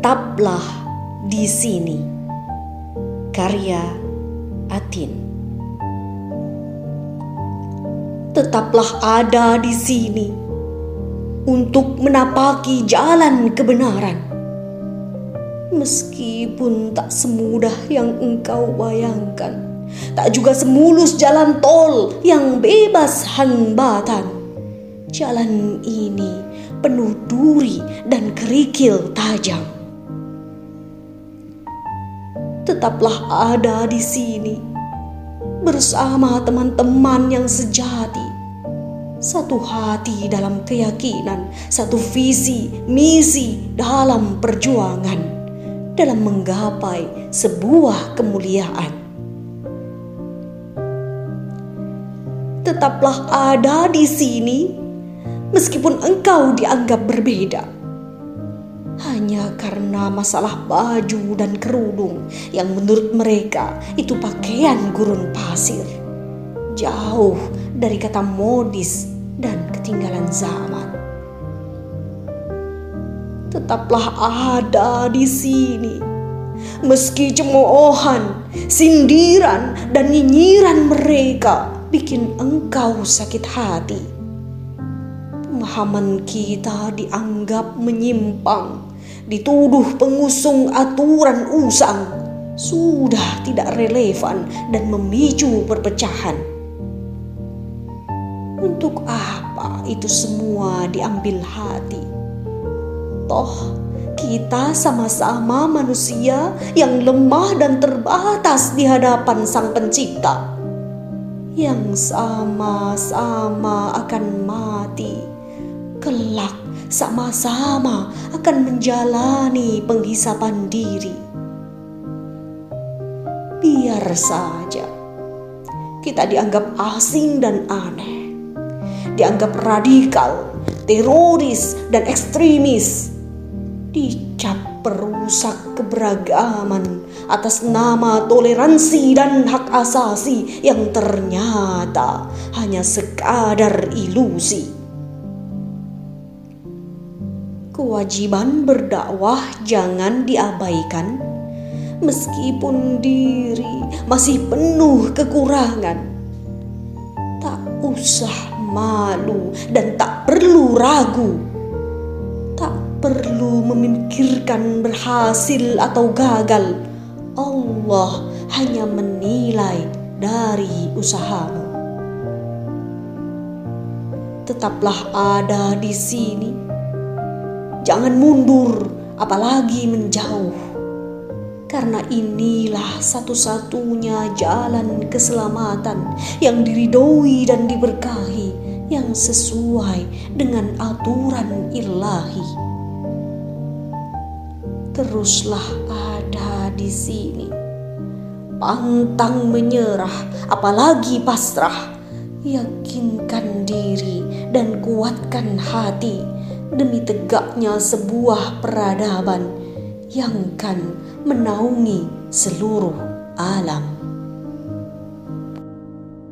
Tetaplah di sini. Karya Atin. Tetaplah ada di sini untuk menapaki jalan kebenaran. Meskipun tak semudah yang engkau bayangkan, tak juga semulus jalan tol yang bebas hambatan. Jalan ini penuh duri dan kerikil tajam. Tetaplah ada di sini bersama teman-teman yang sejati. Satu hati dalam keyakinan, satu visi, misi dalam perjuangan, dalam menggapai sebuah kemuliaan. Tetaplah ada di sini meskipun engkau dianggap berbeda. Hanya karena masalah baju dan kerudung yang menurut mereka itu pakaian gurun pasir. Jauh dari kata modis dan ketinggalan zaman. Tetaplah ada di sini. Meski cemoohan, sindiran, dan nyinyiran mereka bikin engkau sakit hati pemahaman kita dianggap menyimpang, dituduh pengusung aturan usang, sudah tidak relevan dan memicu perpecahan. Untuk apa itu semua diambil hati? Toh, kita sama-sama manusia yang lemah dan terbatas di hadapan Sang Pencipta, yang sama-sama akan mati kelak sama-sama akan menjalani penghisapan diri. Biar saja kita dianggap asing dan aneh, dianggap radikal, teroris, dan ekstremis, dicap perusak keberagaman atas nama toleransi dan hak asasi yang ternyata hanya sekadar ilusi. Kewajiban berdakwah jangan diabaikan, meskipun diri masih penuh kekurangan. Tak usah malu dan tak perlu ragu. Tak perlu memikirkan berhasil atau gagal. Allah hanya menilai dari usahamu. Tetaplah ada di sini Jangan mundur, apalagi menjauh. Karena inilah satu-satunya jalan keselamatan yang diridhoi dan diberkahi yang sesuai dengan aturan ilahi. Teruslah ada di sini. Pantang menyerah, apalagi pasrah. Yakinkan diri dan kuatkan hati demi tegaknya sebuah peradaban yang kan menaungi seluruh alam.